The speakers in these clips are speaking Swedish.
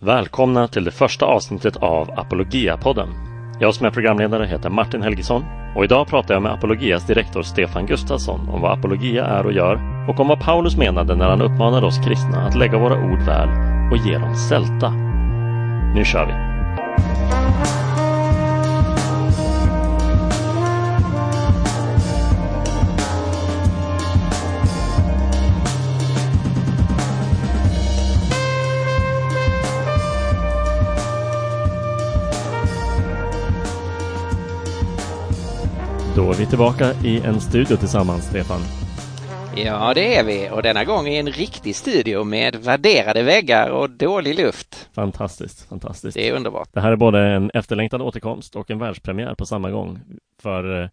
Välkomna till det första avsnittet av Apologia-podden. Jag som är programledare heter Martin Helgesson och idag pratar jag med Apologias direktor Stefan Gustafsson om vad Apologia är och gör och om vad Paulus menade när han uppmanade oss kristna att lägga våra ord väl och ge dem sälta. Nu kör vi! Då är vi tillbaka i en studio tillsammans, Stefan. Ja, det är vi och denna gång i en riktig studio med värderade väggar och dålig luft. Fantastiskt, fantastiskt. Det är underbart. Det här är både en efterlängtad återkomst och en världspremiär på samma gång. För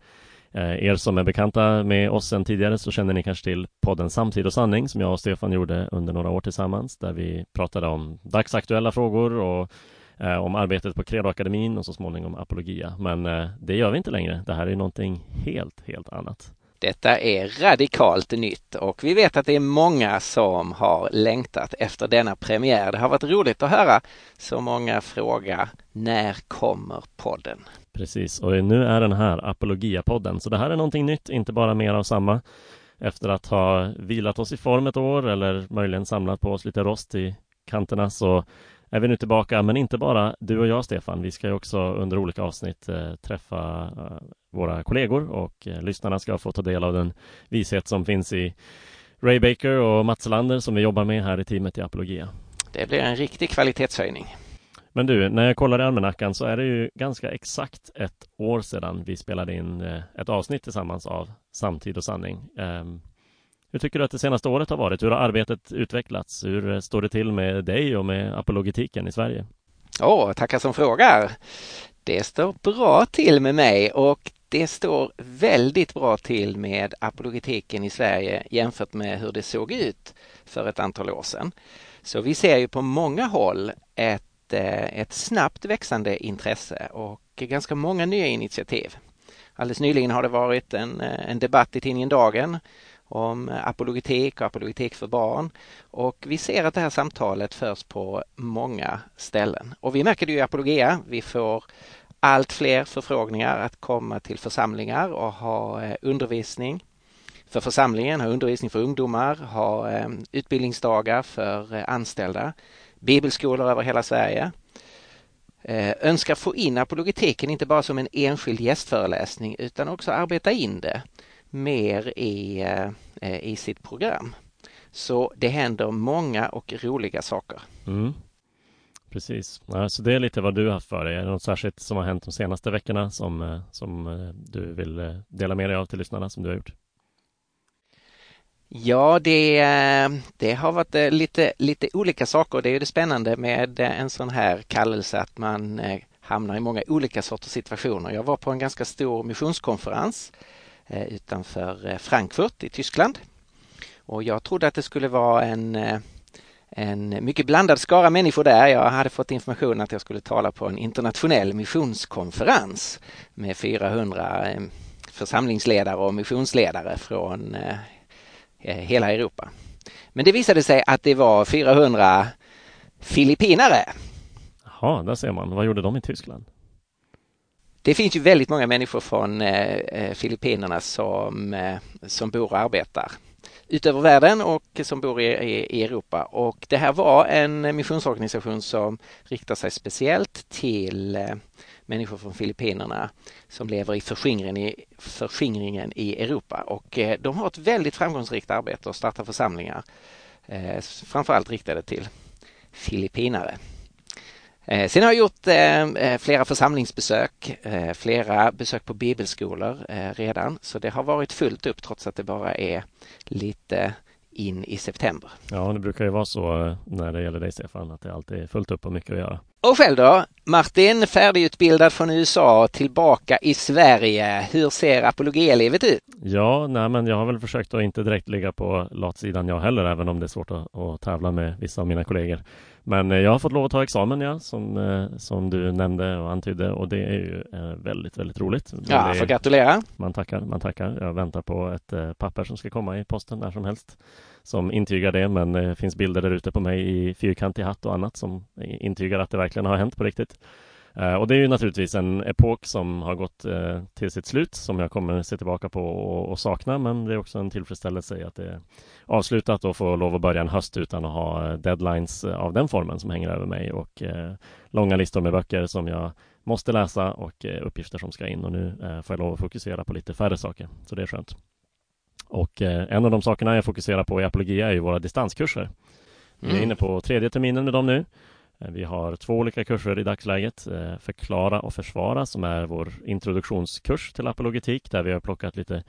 eh, er som är bekanta med oss sedan tidigare så känner ni kanske till podden Samtid och sanning som jag och Stefan gjorde under några år tillsammans där vi pratade om dagsaktuella frågor och eh, om arbetet på Credoakademin och så småningom Apologia. Men eh, det gör vi inte längre. Det här är någonting helt, helt annat. Detta är radikalt nytt och vi vet att det är många som har längtat efter denna premiär. Det har varit roligt att höra så många fråga när kommer podden? Precis, och nu är den här Apologia-podden. Så det här är någonting nytt, inte bara mer av samma. Efter att ha vilat oss i form ett år eller möjligen samlat på oss lite rost i kanterna så är vi nu tillbaka, men inte bara du och jag Stefan. Vi ska ju också under olika avsnitt eh, träffa eh, våra kollegor och eh, lyssnarna ska få ta del av den vishet som finns i Ray Baker och Mats Lander som vi jobbar med här i teamet i Apologia. Det blir en riktig kvalitetshöjning. Men du, när jag kollar i almanackan så är det ju ganska exakt ett år sedan vi spelade in ett avsnitt tillsammans av Samtid och sanning. Hur tycker du att det senaste året har varit? Hur har arbetet utvecklats? Hur eh, står det till med dig och med apologetiken i Sverige? Åh, oh, tackar som frågar. Det står bra till med mig och det står väldigt bra till med apologetiken i Sverige jämfört med hur det såg ut för ett antal år sedan. Så vi ser ju på många håll ett, eh, ett snabbt växande intresse och ganska många nya initiativ. Alldeles nyligen har det varit en, eh, en debatt i tidningen Dagen om apologetik och apologetik för barn. Och vi ser att det här samtalet förs på många ställen. Och vi märker det ju i Apologia. Vi får allt fler förfrågningar att komma till församlingar och ha eh, undervisning för församlingen, ha undervisning för ungdomar, ha eh, utbildningsdagar för eh, anställda, bibelskolor över hela Sverige. Önskar få in apologetiken inte bara som en enskild gästföreläsning utan också arbeta in det mer i, eh, i sitt program. Så det händer många och roliga saker. Mm. Precis, ja, så det är lite vad du har haft för dig. Är det något särskilt som har hänt de senaste veckorna som, eh, som eh, du vill dela med dig av till lyssnarna som du har gjort? Ja, det, det har varit lite, lite olika saker. Det är det spännande med en sån här kallelse att man hamnar i många olika sorters situationer. Jag var på en ganska stor missionskonferens Eh, utanför eh, Frankfurt i Tyskland. Och jag trodde att det skulle vara en, eh, en mycket blandad skara människor där. Jag hade fått information att jag skulle tala på en internationell missionskonferens med 400 församlingsledare och missionsledare från hela Europa. Men det visade sig att det var 400 filippinare. Jaha, där ser man. Vad gjorde de i Tyskland? Det finns ju väldigt många människor från eh, eh, Filippinerna som, eh, som bor och arbetar utöver världen och som bor i, i, i, Europa. Och det här var en missionsorganisation som riktar sig speciellt till eh, människor från Filippinerna som lever i förskingringen i, förskingringen i Europa. Och eh, de har ett väldigt framgångsrikt arbete och startar församlingar, eh, framförallt riktade till filippinare. Eh, sen har jag gjort eh, eh flera församlingsbesök, eh, flera besök på bibelskolor eh, redan, så det har varit fullt upp trots att det bara är lite in i september. Ja, det brukar ju vara så när det gäller dig Stefan, att det alltid är fullt upp och mycket att göra. Och själv då? Martin, färdigutbildad från USA, tillbaka i Sverige. Hur ser apologelivet ut? Ja, nej, men jag har väl försökt att inte direkt ligga på latsidan jag heller, även om det är svårt att, att tävla med vissa av mina kollegor. Men eh, jag har fått lov att ta examen, ja, som, eh, som du nämnde och antydde och det är ju eh, väldigt, väldigt roligt. Ja, jag får gratulera. Man tackar, man tackar. Jag väntar på ett papper som ska komma i posten när som helst som intygar det, men det finns bilder där ute på mig i fyrkantig hatt och annat som eh, intygar att det verkligen har hänt på riktigt. Eh, och det är ju naturligtvis en epok som har gått till sitt slut som jag kommer se tillbaka på och, sakna men det är också en tillfredsställelse i att det är avslutat och få lov att börja en höst utan att ha deadlines av den formen som hänger över mig och långa listor med böcker som jag måste läsa och uppgifter som ska in och nu får jag lov att fokusera på lite färre saker så det är skönt. Och en av de sakerna jag fokuserar på i apologia är ju våra distanskurser. Vi är mm. inne på tredje terminen med dem nu Eh, vi har två olika kurser i dagsläget. Eh, Förklara och försvara som är vår introduktionskurs till apologetik där vi har plockat lite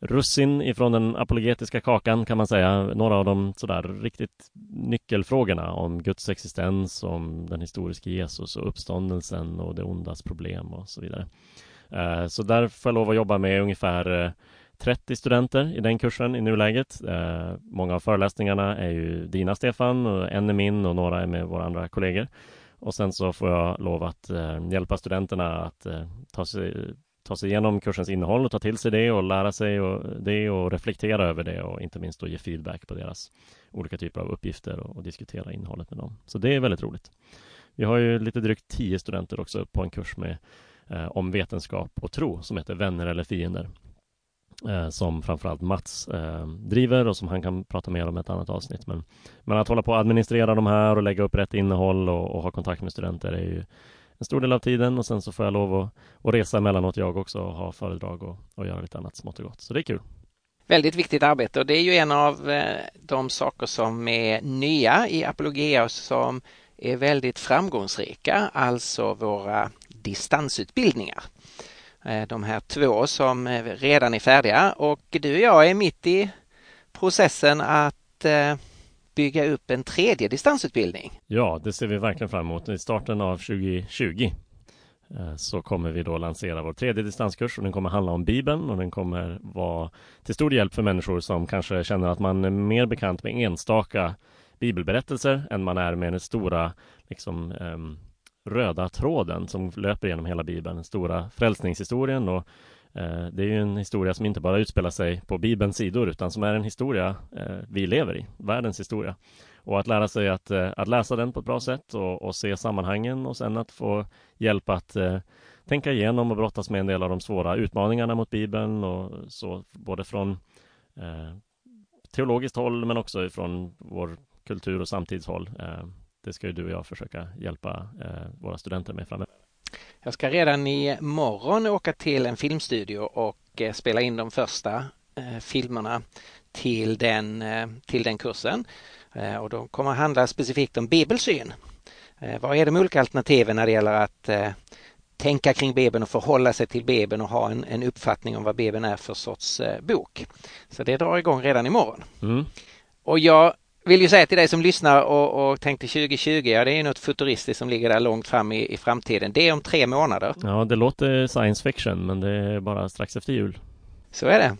russin ifrån den apologetiska kakan kan man säga. Några av de sådär riktigt nyckelfrågorna om Guds existens, om den historiska Jesus och uppståndelsen och det ondas problem och så vidare. Eh, så där får jag lov att jobba med ungefär 30 studenter i den kursen i nuläget. Eh, många av föreläsningarna är ju dina Stefan, och en är min och några är med våra andra kollegor. Och sen så får jag lov att eh, hjälpa studenterna att eh, ta, sig, ta sig igenom kursens innehåll och ta till sig det och lära sig och det och reflektera över det och inte minst då ge feedback på deras olika typer av uppgifter och, och diskutera innehållet med dem. Så det är väldigt roligt. Vi har ju lite drygt tio studenter också på en kurs med eh, om vetenskap och tro som heter Vänner eller fiender eh, som framförallt Mats eh, driver och som han kan prata mer om i ett annat avsnitt. Men, men att hålla på att administrera de här och lägga upp rätt innehåll och, och ha kontakt med studenter är ju en stor del av tiden och sen så får jag lov att, att resa emellanåt jag också och ha föredrag och, och göra lite annat smått och gott. Så det är kul. Väldigt viktigt arbete och det är ju en av eh, de saker som är nya i Apologia som är väldigt framgångsrika, alltså våra distansutbildningar. Eh, de här två som redan är färdiga och du och jag är mitt i processen att eh, bygga upp en tredje distansutbildning. Ja, det ser vi verkligen fram emot. I starten av 2020 eh, så kommer vi då lansera vår tredje distanskurs och den kommer handla om Bibeln och den kommer vara till stor hjälp för människor som kanske känner att man är mer bekant med enstaka bibelberättelser än man är med den stora liksom, um, röda tråden som löper genom hela Bibeln, den stora frälsningshistorien och eh, det är ju en historia som inte bara utspelar sig på Bibelns sidor utan som är en historia eh, vi lever i, världens historia. Och att lära sig att, eh, att läsa den på ett bra sätt och, och, se sammanhangen och sen att få hjälp att eh, tänka igenom och brottas med en del av de svåra utmaningarna mot Bibeln och så både från eh, teologiskt håll men också från vår kultur och samtidshåll. Eh, det ska ju du och jag försöka hjälpa eh, våra studenter med framöver. Jag ska redan i morgon åka till en filmstudio och eh, spela in de första eh, filmerna till den, till den kursen. Och de kommer att handla specifikt om bibelsyn. Vad är de olika alternativen när det gäller att tänka kring Bibeln och förhålla sig till Bibeln och ha en, en uppfattning om vad Bibeln är för sorts bok. Så det drar igång redan imorgon. Mm. Och jag vill ju säga till dig som lyssnar och, och tänkte 2020, ja det är något futuristiskt som ligger där långt fram i, i framtiden. Det är om tre månader. Ja, det låter science fiction, men det är bara strax efter jul. Så är det.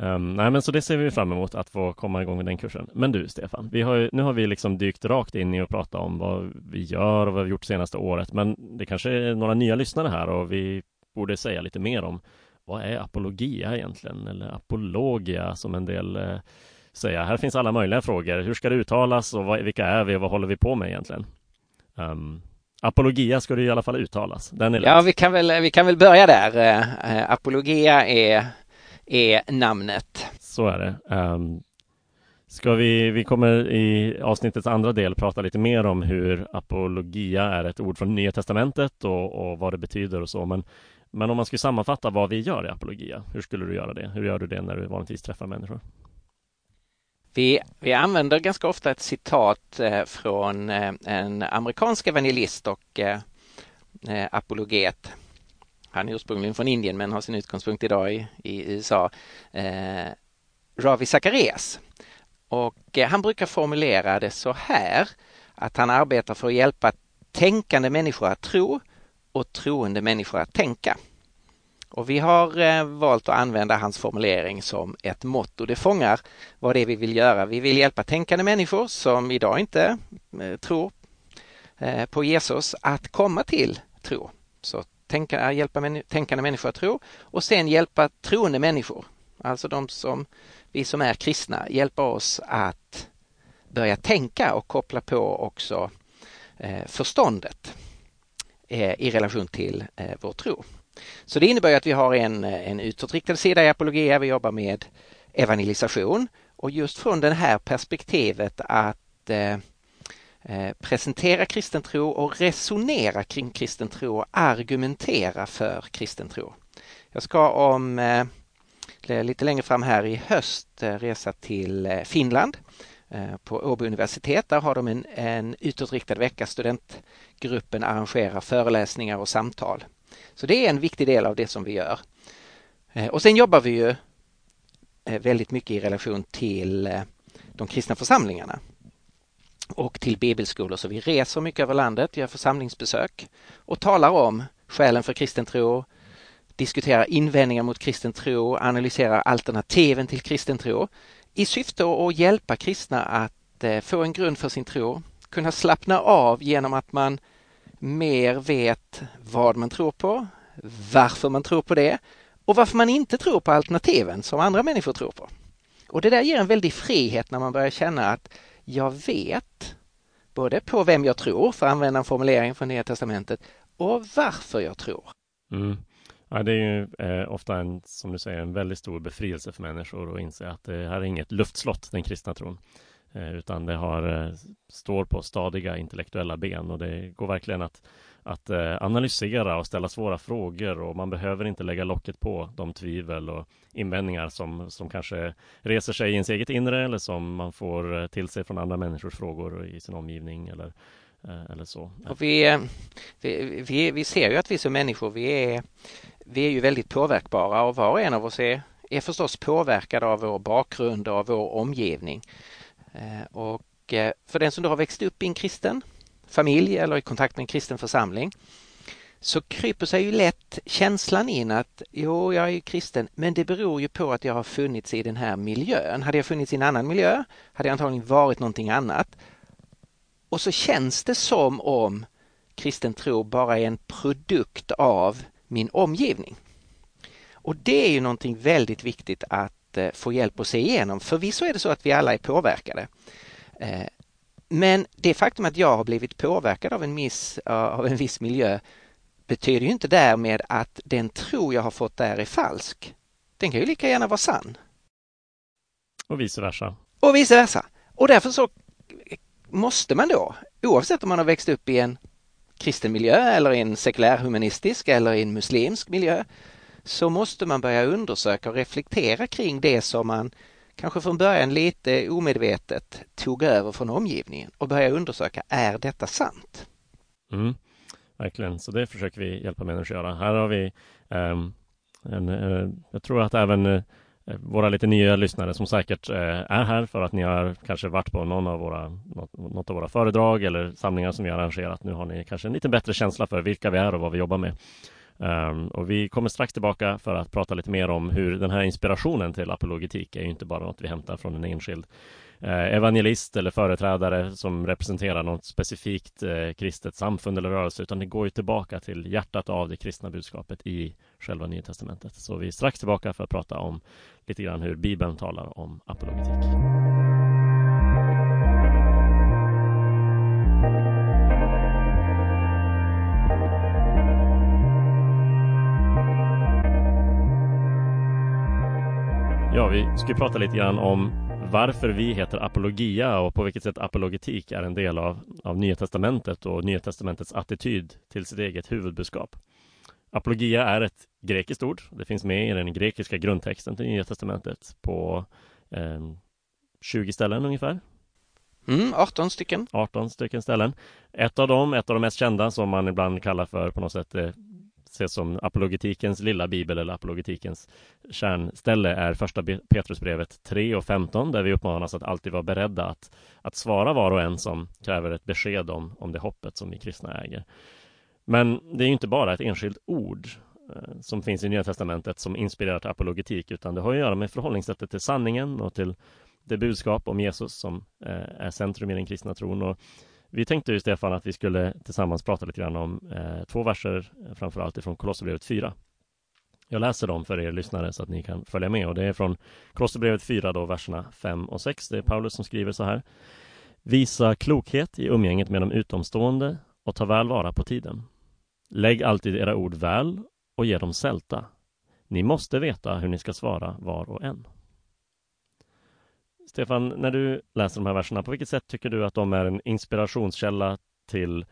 Um, nej, men så det ser vi fram emot att få komma igång med den kursen. Men du Stefan, vi har ju, nu har vi liksom dykt rakt in i att prata om vad vi gör och vad vi gjort senaste året. Men det kanske är några nya lyssnare här och vi borde säga lite mer om vad är apologia egentligen? Eller apologia som en del eh, säga. Här finns alla möjliga frågor. Hur ska det uttalas och vad, vilka är vi och vad håller vi på med egentligen? Um, apologia ska det i alla fall uttalas. Den är ja, vi kan, väl, vi kan väl börja där. Uh, apologia är, är namnet. Så är det. Um, ska vi, vi kommer i avsnittets andra del prata lite mer om hur apologia är ett ord från Nya Testamentet och, och vad det betyder och så. Men, men om man skulle sammanfatta vad vi gör i apologia, hur skulle du göra det? Hur gör du det när du vanligtvis träffar människor? Vi, vi använder ganska ofta ett citat eh, från eh, en amerikansk evangelist och eh, apologet. Han är ursprungligen från Indien men har sin utgångspunkt idag i, i USA. Ravi Zacharias. Och han brukar formulera det så här att han arbetar för att hjälpa tänkande människor att tro och troende människor att tänka. Och vi har eh, valt att använda hans formulering som ett motto. Det fångar vad det är vi vill göra. Vi vill hjälpa tänkande människor som idag inte eh, tror eh, på Jesus att komma till tro. Så tänka, eh, hjälpa män, tänkande människor att tro och sen hjälpa troende människor alltså de som, vi som är kristna, hjälpa oss att börja tänka och koppla på också eh, förståndet eh, i relation till eh, vår tro. Så det innebär att vi har en, eh, en utåtriktad sida i Apologia. Vi jobbar med evangelisation och just från det här perspektivet att eh, eh, presentera kristen tro och resonera kring kristen tro och argumentera för kristen tro. Jag ska om eh, lite längre fram här i höst eh, resa till Finland eh, på Åbo universitet. Där har de en, en utåtriktad vecka. Studentgruppen arrangerar föreläsningar och samtal. Så det är en viktig del av det som vi gör. Eh, och sen jobbar vi ju eh, väldigt mycket i relation till eh, de kristna församlingarna och till bibelskolor. Så vi reser mycket över landet, gör församlingsbesök och talar om skälen för kristen tro, diskuterar invändningar mot kristen tro, analyserar alternativen till kristen tro i syfte att hjälpa kristna att få en grund för sin tro, kunna slappna av genom att man mer vet vad man tror på, varför man tror på det och varför man inte tror på alternativen som andra människor tror på. Och det där ger en väldig frihet när man börjar känna att jag vet både på vem jag tror, för att använda en formulering från Nya Testamentet, och varför jag tror. Mm. Ja, det är ju eh, ofta en, som du säger, en väldigt stor befrielse för människor att inse att det här är inget luftslott, den kristna tron. Eh, utan det har, eh, står på stadiga intellektuella ben och det går verkligen att, att eh, analysera och ställa svåra frågor och man behöver inte lägga locket på de tvivel och invändningar som, som kanske reser sig i ens eget inre eller som man får till sig från andra människors frågor i sin omgivning eller, eller så. Och vi, vi, vi, vi ser ju att vi som människor, vi är, vi är ju väldigt påverkbara och var och en av oss är, är förstås påverkad av vår bakgrund och av vår omgivning. Eh, och eh, för den som då har växt upp i en kristen familj eller i kontakt med en kristen församling så kryper sig ju lätt känslan in att jo, jag är ju kristen, men det beror ju på att jag har funnits i den här miljön. Hade jag funnits i en annan miljö hade jag antagligen varit någonting annat. Och så känns det som om kristen tro bara är en produkt av min omgivning. Och det är ju någonting väldigt viktigt att få hjälp att se igenom. Förvisso är det så att vi alla är påverkade. Eh, men det faktum att jag har blivit påverkad av en, miss, av en viss miljö betyder ju inte därmed att den tro jag har fått där är falsk. Den kan ju lika gärna vara sann. Och vice versa. Och vice versa. Och därför så måste man då, oavsett om man har växt upp i en kristen miljö eller i en sekulär humanistisk eller i en muslimsk miljö, så måste man börja undersöka och reflektera kring det som man kanske från början lite omedvetet tog över från omgivningen och börja undersöka, är detta sant? Mm, verkligen, så det försöker vi hjälpa människor att göra. Här har vi um, en, uh, jag tror att även uh, våra lite nya lyssnare som säkert uh, är här för att ni har kanske varit på någon av våra, något, något av våra föredrag eller samlingar som vi har arrangerat. Nu har ni kanske en lite bättre känsla för vilka vi är och vad vi jobbar med. Um, och vi kommer strax tillbaka för att prata lite mer om hur den här inspirationen till apologetik är ju inte bara något vi hämtar från en enskild eh, evangelist eller företrädare som representerar något specifikt eh, kristet samfund eller rörelse, utan det går ju tillbaka till hjärtat av det kristna budskapet i själva Nya Testamentet. Så vi är strax tillbaka för att prata om lite grann hur Bibeln talar om apologetik. Ja, vi ska prata lite grann om varför vi heter apologia och på vilket sätt apologetik är en del av, av Nya Testamentet och Nya Testamentets attityd till sitt eget huvudbudskap. Apologia är ett grekiskt ord. Det finns med i den grekiska grundtexten till Nya Testamentet på eh, 20 ställen ungefär. Mm, 18 stycken. 18 stycken ställen. Ett av dem, ett av de mest kända som man ibland kallar för på något sätt eh, ses som apologetikens lilla bibel eller apologetikens kärnställe är första Petrusbrevet 3 och 15 där vi uppmanas att alltid vara beredda att, att svara var och en som kräver ett besked om, om det hoppet som vi kristna äger. Men det är inte bara ett enskilt ord eh, som finns i Nya Testamentet som inspirerar till apologetik utan det har att göra med förhållningssättet till sanningen och till det budskap om Jesus som eh, är centrum i den kristna tron. Och vi tänkte ju Stefan att vi skulle tillsammans prata lite grann om eh, två verser, eh, framförallt ifrån Kolosserbrevet 4. Jag läser dem för er lyssnare så att ni kan följa med och det är från Kolosserbrevet 4 då, verserna 5 och 6. Det är Paulus som skriver så här. Visa klokhet i umgänget med de utomstående och ta väl vara på tiden. Lägg alltid era ord väl och ge dem sälta. Ni måste veta hur ni ska svara var och en. Stefan, när du läser de här verserna, på vilket sätt tycker du att de är en inspirationskälla till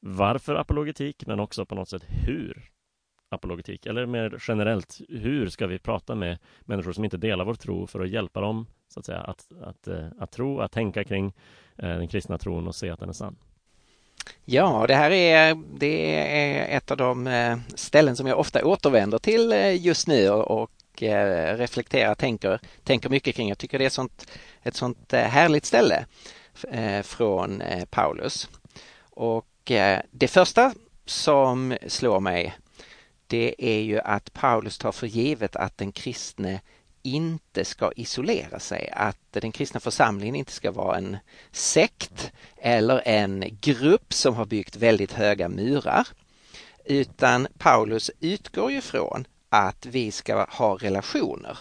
varför apologetik, men också på något sätt hur apologetik? Eller mer generellt, hur ska vi prata med människor som inte delar vår tro för att hjälpa dem så att, säga, att, att, eh, att tro, att tänka kring eh, den kristna tron och se att den är sann? Ja, det här är, det är ett av de eh, ställen som jag ofta återvänder till just nu och Eh, reflekterar, tänker, tänker mycket kring. Jag tycker det är sånt, ett sånt eh, härligt ställe eh, från Paulus. Och det första som slår mig det är ju att Paulus tar för givet att den kristne inte ska isolera sig, att den kristna församlingen inte ska vara en sekt eller en grupp som har byggt väldigt höga murar. Utan Paulus utgår ju från att vi ska ha relationer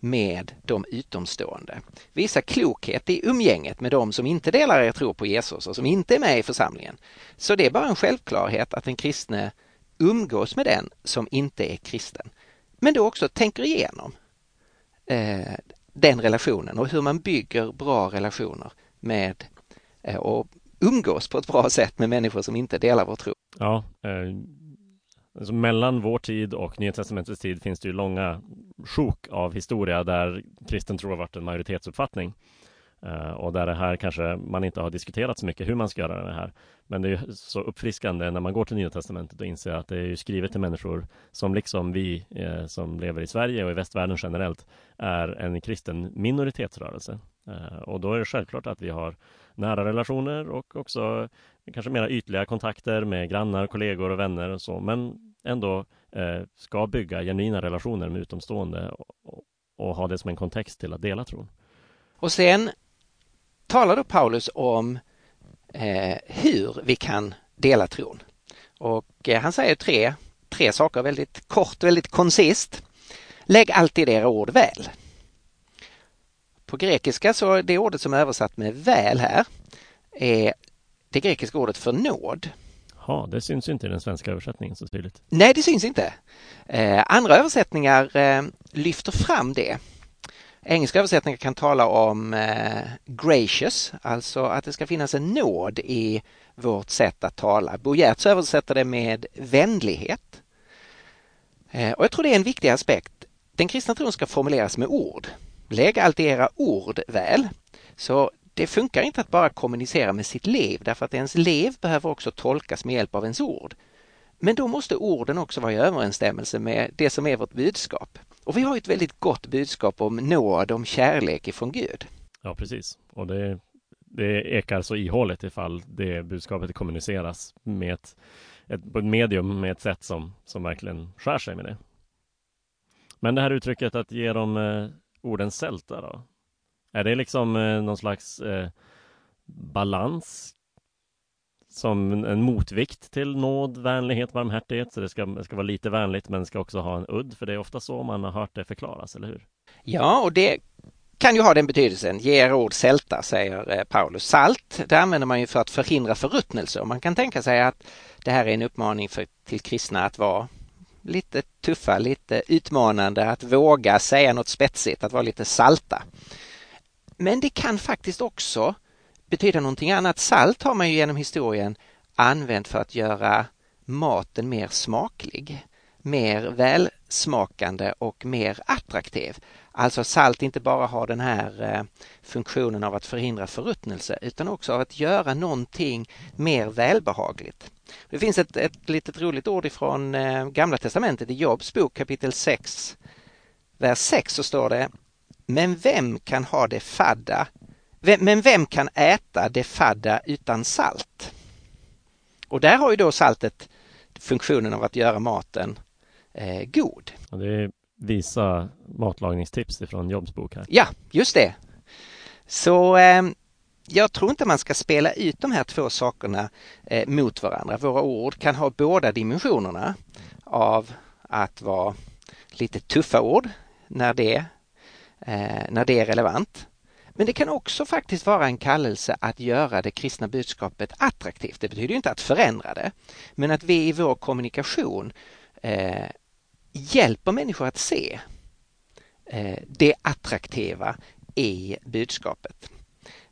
med de utomstående. Visa klokhet i umgänget med de som inte delar er tro på Jesus och som inte är med i församlingen. Så det är bara en självklarhet att den kristne umgås med den som inte är kristen. Men då också tänker igenom eh, den relationen och hur man bygger bra relationer med eh, och umgås på ett bra sätt med människor som inte delar vår tro. Ja, eh, alltså mellan vår tid och Nya Testamentets tid finns det ju långa sjok av historia där kristen tro har varit en majoritetsuppfattning. Uh, och där det här kanske man inte har diskuterat så mycket hur man ska göra det här. Men det är ju så uppfriskande när man går till Nya Testamentet och inser att det är skrivet till människor som liksom vi eh, som lever i Sverige och i västvärlden generellt är en kristen minoritetsrörelse. Uh, och då är det självklart att vi har nära relationer och också kanske mera ytliga kontakter med grannar, kollegor och vänner och så, men ändå eh, ska bygga genuina relationer med utomstående och, och, och ha det som en kontext till att dela tron. Och sen talar då Paulus om eh, hur vi kan dela tron. Och eh, han säger tre, tre saker väldigt kort, väldigt koncist. Lägg alltid era ord väl. På grekiska så det ordet som är översatt med väl här är det grekiska ordet för nåd. Ja, det syns inte i den svenska översättningen så tydligt. Nej, det syns inte. Eh, andra översättningar eh, lyfter fram det Engelska översättningar kan tala om eh, gracious, alltså att det ska finnas en nåd i vårt sätt att tala. Bo Giertz översätter det med vänlighet. Och jag tror det är en viktig aspekt. Den kristna tron ska formuleras med ord. Lägg alltid era ord väl. Så det funkar inte att bara kommunicera med sitt liv därför att ens liv behöver också tolkas med hjälp av ens ord. Men då måste orden också vara i överensstämmelse med det som är vårt budskap. Och vi har ett väldigt gott budskap om nåd, om kärlek ifrån Gud. Ja, precis. Och det, det ekar så ihåligt ifall det budskapet kommuniceras med ett, ett, på ett medium med ett sätt som, som verkligen skär sig med det. Men det här uttrycket att ge dem eh, orden sälta då? Är det liksom eh, någon slags eh, balans som en motvikt till nåd, vänlighet, varmhärtighet. Så det ska, det ska vara lite vänligt men ska också ha en udd. För det är ofta så man har hört det förklaras, eller hur? Ja, och det kan ju ha den betydelsen. Ge er ord sälta, säger eh, Paulus. Salt, det använder man ju för att förhindra förruttnelse. Och man kan tänka sig att det här är en uppmaning för, till kristna att vara lite tuffa, lite utmanande, att våga säga något spetsigt, att vara lite salta. Men det kan faktiskt också betyda någonting annat. Salt har man ju genom historien använt för att göra maten mer smaklig, mer välsmakande och mer attraktiv. Alltså salt inte bara har den här eh, funktionen av att förhindra förruttnelse utan också av att göra någonting mer välbehagligt. Det finns ett, ett litet roligt ord ifrån eh, Gamla Testamentet i Jobs bok kapitel 6, vers 6 så står det Men vem kan ha det fadda men vem kan äta det fadda utan salt? Och där har ju då saltet funktionen av att göra maten eh, god. Och det är visa matlagningstips ifrån Jobs bok här. Ja, just det. Så eh, jag tror inte man ska spela ut de här två sakerna eh, mot varandra. Våra ord kan ha båda dimensionerna av att vara lite tuffa ord när det, eh, när det är relevant. Men det kan också faktiskt vara en kallelse att göra det kristna budskapet attraktivt. Det betyder inte att förändra det, men att vi i vår kommunikation eh, hjälper människor att se eh, det attraktiva i budskapet.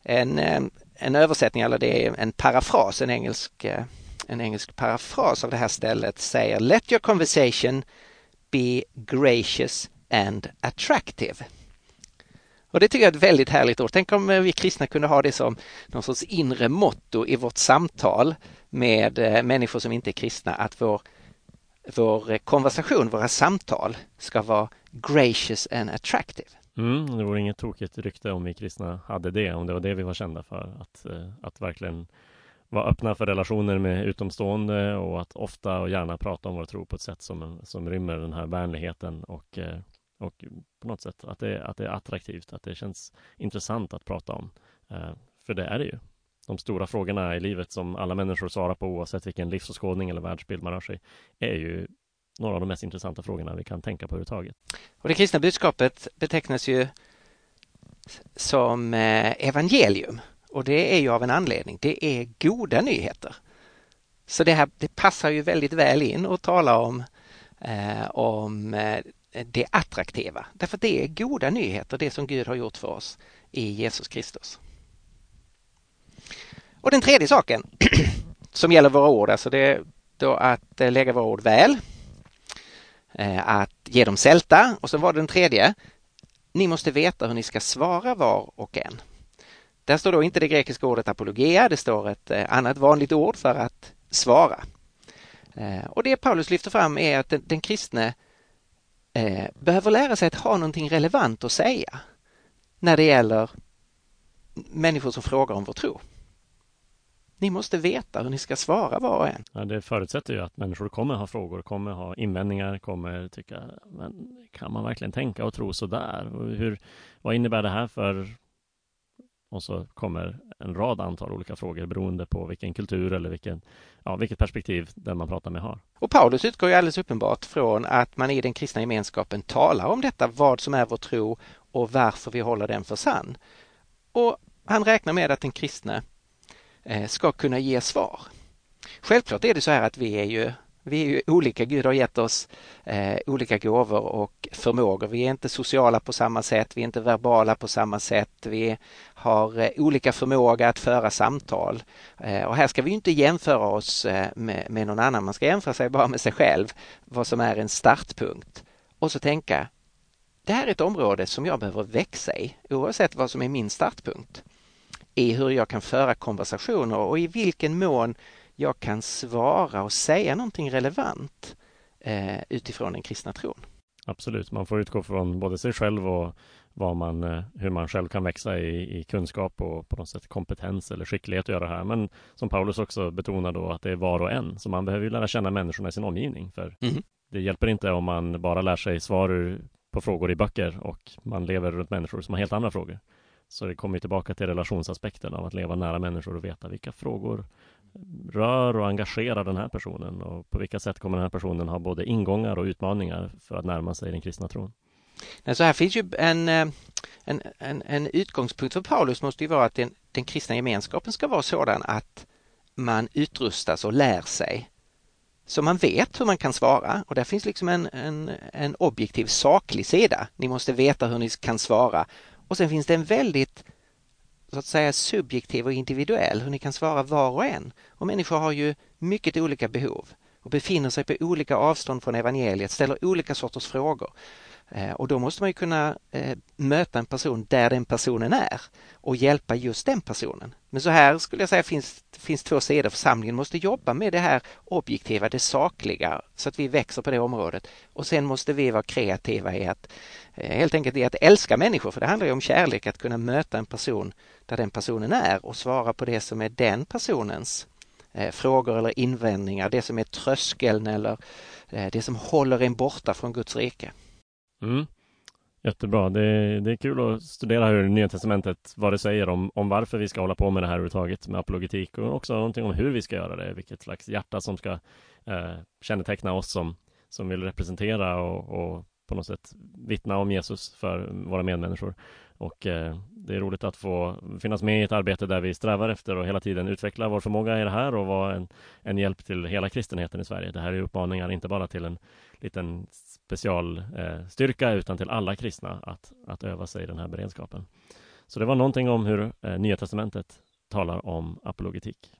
En, eh, en översättning, eller det är en parafras, en engelsk, eh, en engelsk parafras av det här stället säger Let your conversation be gracious and attractive. Och det tycker jag är ett väldigt härligt ord. Tänk om eh, vi kristna kunde ha det som någon sorts inre motto i vårt samtal med människor som inte är kristna, att vår, vår konversation, våra samtal ska vara gracious and attractive. Mm, det vore inget tokigt rykte om vi kristna hade det, om det var det vi var kända för. Att, eh, att verkligen vara öppna för relationer med utomstående och att ofta och gärna prata om vår tro på ett sätt som, som rymmer den här vänligheten och, eh, och på något sätt att det, att det är attraktivt, att det känns intressant att prata om. Eh, för det är det ju. De stora frågorna i livet som alla människor svarar på oavsett vilken livsåskådning eller världsbild man rör sig är ju några av de mest intressanta frågorna vi kan tänka på överhuvudtaget. Och det kristna budskapet betecknas ju som eh, evangelium och det är ju av en anledning. Det är goda nyheter. Så det här det passar ju väldigt väl in att tala om, eh, om eh, det attraktiva. Därför att det är goda nyheter, det som Gud har gjort för oss i Jesus Kristus. Och den tredje saken som gäller våra ord, alltså det är då att eh, lägga våra ord väl Eh, att ge dem sälta och så var det den tredje. Ni måste veta hur ni ska svara var och en. Där står då inte det grekiska ordet apologia, det står ett eh, annat vanligt ord för att svara. Eh, och det Paulus lyfter fram är att den, den kristne eh, behöver lära sig att ha någonting relevant att säga när det gäller människor som frågar om vår tro. Ni måste veta hur ni ska svara var och en. Ja, det förutsätter ju att människor kommer ha frågor, kommer ha invändningar, kommer tycka, men kan man verkligen tänka och tro så där? hur, vad innebär det här för och så kommer en rad antal olika frågor beroende på vilken kultur eller vilken, ja, vilket perspektiv den man pratar med har. Och Paulus utgår ju alldeles uppenbart från att man i den kristna gemenskapen talar om detta, vad som är vår tro och varför vi håller den för sann. Och han räknar med att den kristne Eh, ska kunna ge svar. Självklart är det så här att vi är ju vi är ju olika, Gud har gett oss eh, olika gåvor och förmågor. Vi är inte sociala på samma sätt, vi är inte verbala på samma sätt, vi har eh, olika förmåga att föra samtal. Eh, och här ska vi inte jämföra oss eh, med, med någon annan, man ska jämföra sig bara med sig själv, vad som är en startpunkt. Och så tänka, det här är ett område som jag behöver växa i, oavsett vad som är min startpunkt i hur jag kan föra konversationer och i vilken mån jag kan svara och säga någonting relevant eh, utifrån den kristna tron. Absolut, man får utgå från både sig själv och vad man, eh, hur man själv kan växa i, i, kunskap och på något sätt kompetens eller skicklighet att göra det här. Men som Paulus också betonar då att det är var och en, så man behöver ju lära känna människorna i sin omgivning. För mm. Det hjälper inte om man bara lär sig svar på frågor i böcker och man lever runt människor som har helt andra frågor. Så det kommer tillbaka till relationsaspekten av att leva nära människor och veta vilka frågor rör och engagerar den här personen och på vilka sätt kommer den här personen ha både ingångar och utmaningar för att närma sig den kristna tron. Så här finns ju en, eh, en, en, en utgångspunkt för Paulus måste ju vara att den, den kristna gemenskapen ska vara sådan att man utrustas och lär sig så man vet hur man kan svara och där finns liksom en, en, en objektiv saklig sida. Ni måste veta hur ni kan svara och sen finns det en väldigt så att säga subjektiv och individuell, hur ni kan svara var och en. Och människor har ju mycket olika behov och befinner sig på olika avstånd från evangeliet, ställer olika sorters frågor. Eh, och då måste man ju kunna eh, möta en person där den personen är och hjälpa just den personen. Men så här skulle jag säga finns, finns två sidor. Församlingen måste jobba med det här objektiva, det sakliga, så att vi växer på det området. Och sen måste vi vara kreativa i att eh, helt enkelt i att älska människor, för det handlar ju om kärlek, att kunna möta en person där den personen är och svara på det som är den personens frågor eller invändningar, det som är tröskeln eller det som håller en borta från Guds rike. Mm. Jättebra. Det, det är kul att studera hur Nya Testamentet, vad det säger om, om varför vi ska hålla på med det här överhuvudtaget med apologetik och också någonting om hur vi ska göra det, vilket slags hjärta som ska eh, känneteckna oss som, som vill representera och, och på något sätt vittna om Jesus för våra medmänniskor. Och eh, det är roligt att få finnas med i ett arbete där vi strävar efter att hela tiden utveckla vår förmåga i det här och vara en, en hjälp till hela kristenheten i Sverige. Det här är uppmaningar inte bara till en liten specialstyrka eh, utan till alla kristna att, att öva sig i den här beredskapen. Så det var någonting om hur eh, Nya Testamentet talar om apologetik.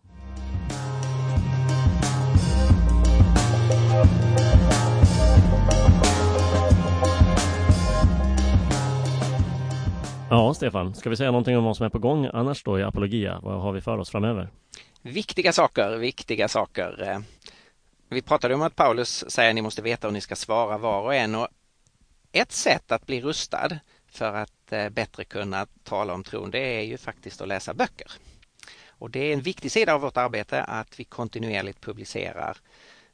Ja, Stefan, ska vi säga någonting om vad som är på gång annars då i Apologia? Vad har vi för oss framöver? Viktiga saker, viktiga saker. Eh. Vi pratade om att Paulus säger att ni måste veta hur ni ska svara var och en och ett sätt att bli rustad för att eh, bättre kunna tala om tron, det är ju faktiskt att läsa böcker. Och det är en viktig sida av vårt arbete att vi kontinuerligt publicerar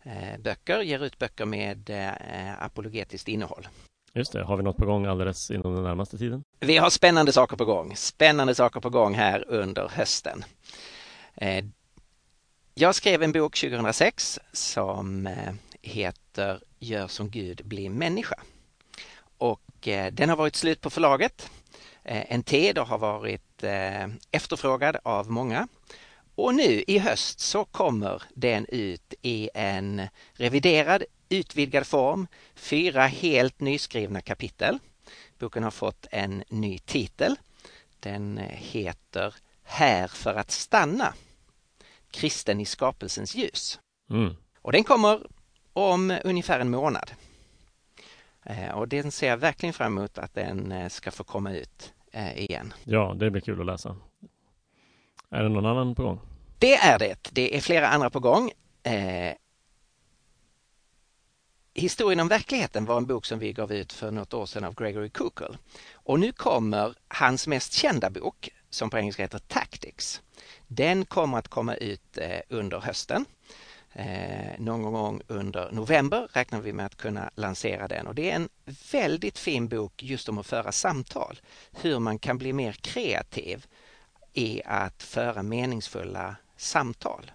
eh, böcker, ger ut böcker med eh, apologetiskt innehåll. Just det. Har vi något på gång alldeles inom den närmaste tiden? Vi har spännande saker på gång. Spännande saker på gång här under hösten. Jag skrev en bok 2006 som eh, heter Gör som Gud blir människa. Och eh, den har varit slut på förlaget eh, en tid och har varit efterfrågad av många. Och nu i höst så kommer den ut i en reviderad utvidgad form, fyra helt nyskrivna kapitel. Boken har fått en ny titel. Den heter Här för att stanna. Kristen i skapelsens ljus. Mm. Och den kommer om ungefär en månad. Eh, och den ser jag verkligen fram emot att den eh, ska få komma ut eh, igen. Ja, det blir kul att läsa. Är det någon annan på gång? Det är det. Det är flera andra på gång. Historien om verkligheten var en bok som vi gav ut för något år sedan av Gregory Kukul. Och nu kommer hans mest kända bok som på engelska heter Tactics. Den kommer att komma ut eh, under hösten. Eh, någon gång under november räknar vi med att kunna lansera den och det är en väldigt fin bok just om att föra samtal. Hur man kan bli mer kreativ i att föra meningsfulla samtal.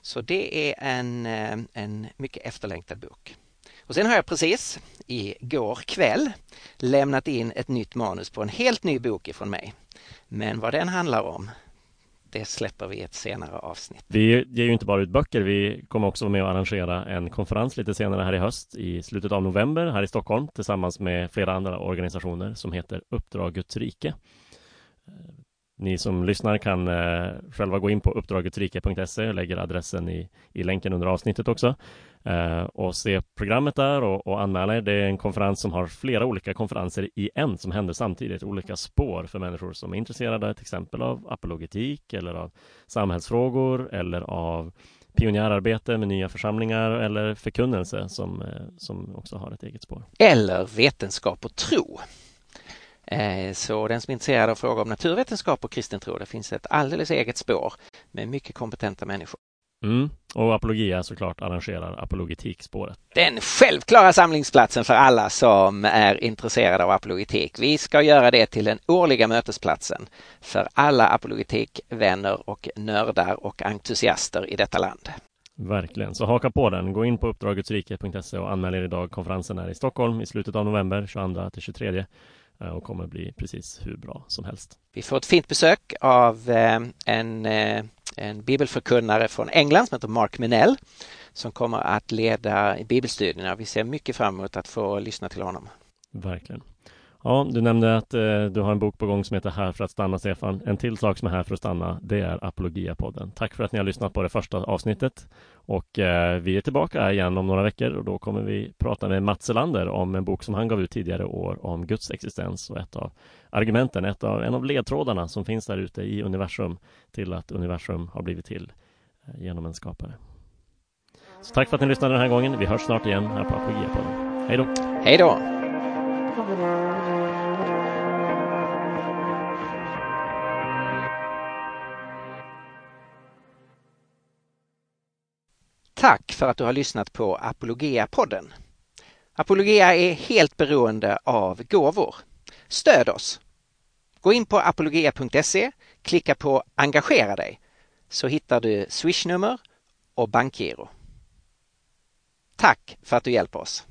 Så det är en, eh, en mycket efterlängtad bok. Och sen har jag precis igår kväll lämnat in ett nytt manus på en helt ny bok ifrån mig. Men vad den handlar om, det släpper vi i ett senare avsnitt. Vi ger ju inte bara ut böcker, vi kommer också vara med och arrangera en konferens lite senare här i höst i slutet av november här i Stockholm tillsammans med flera andra organisationer som heter Uppdrag Guds rike. Eh, ni som lyssnar kan eh, själva gå in på uppdragetrike.se, jag lägger adressen i, i länken under avsnittet också eh, och se programmet där och, och anmäla er. Det är en konferens som har flera olika konferenser i en som händer samtidigt, olika spår för människor som är intresserade till exempel av apologetik eller av samhällsfrågor eller av pionjärarbete med nya församlingar eller förkunnelse som, eh, som också har ett eget spår. Eller vetenskap och tro eh, så den som är intresserad av frågor om naturvetenskap och kristen tro, det finns ett alldeles eget spår med mycket kompetenta människor. Mm. Och Apologia såklart arrangerar apologetikspåret. Den självklara samlingsplatsen för alla som är intresserade av apologetik. Vi ska göra det till den årliga mötesplatsen för alla apologetikvänner och nördar och entusiaster i detta land. Verkligen, så haka på den. Gå in på uppdragetsrike.se och anmäl er idag. Konferensen är i Stockholm i slutet av november, 22 till 23 Eh, och kommer bli precis hur bra som helst. Vi får ett fint besök av eh, en, eh, en bibelförkunnare från England som heter Mark Minell som kommer att leda bibelstudierna. Vi ser mycket fram emot att få lyssna till honom. Verkligen. Ja, du nämnde att eh, du har en bok på gång som heter Här för att stanna, Stefan. En till sak som är här för att stanna, det är Apologia-podden. Tack för att ni har lyssnat på det första avsnittet. Och eh, vi är tillbaka igen om några veckor och då kommer vi prata med Mats Elander om en bok som han gav ut tidigare år om Guds existens och ett av argumenten, ett av, en av ledtrådarna som finns där ute i universum till att universum har blivit till eh, genom en skapare. Så tack för att ni lyssnade den här gången. Vi hörs snart igen här på Apologia-podden. Hej då! Hej då! Tack för att du har lyssnat på Apologia-podden. Apologia är helt beroende av gåvor. Stöd oss! Gå in på apologia.se, klicka på Engagera dig så hittar du swishnummer och bankgiro. Tack för att du hjälper oss!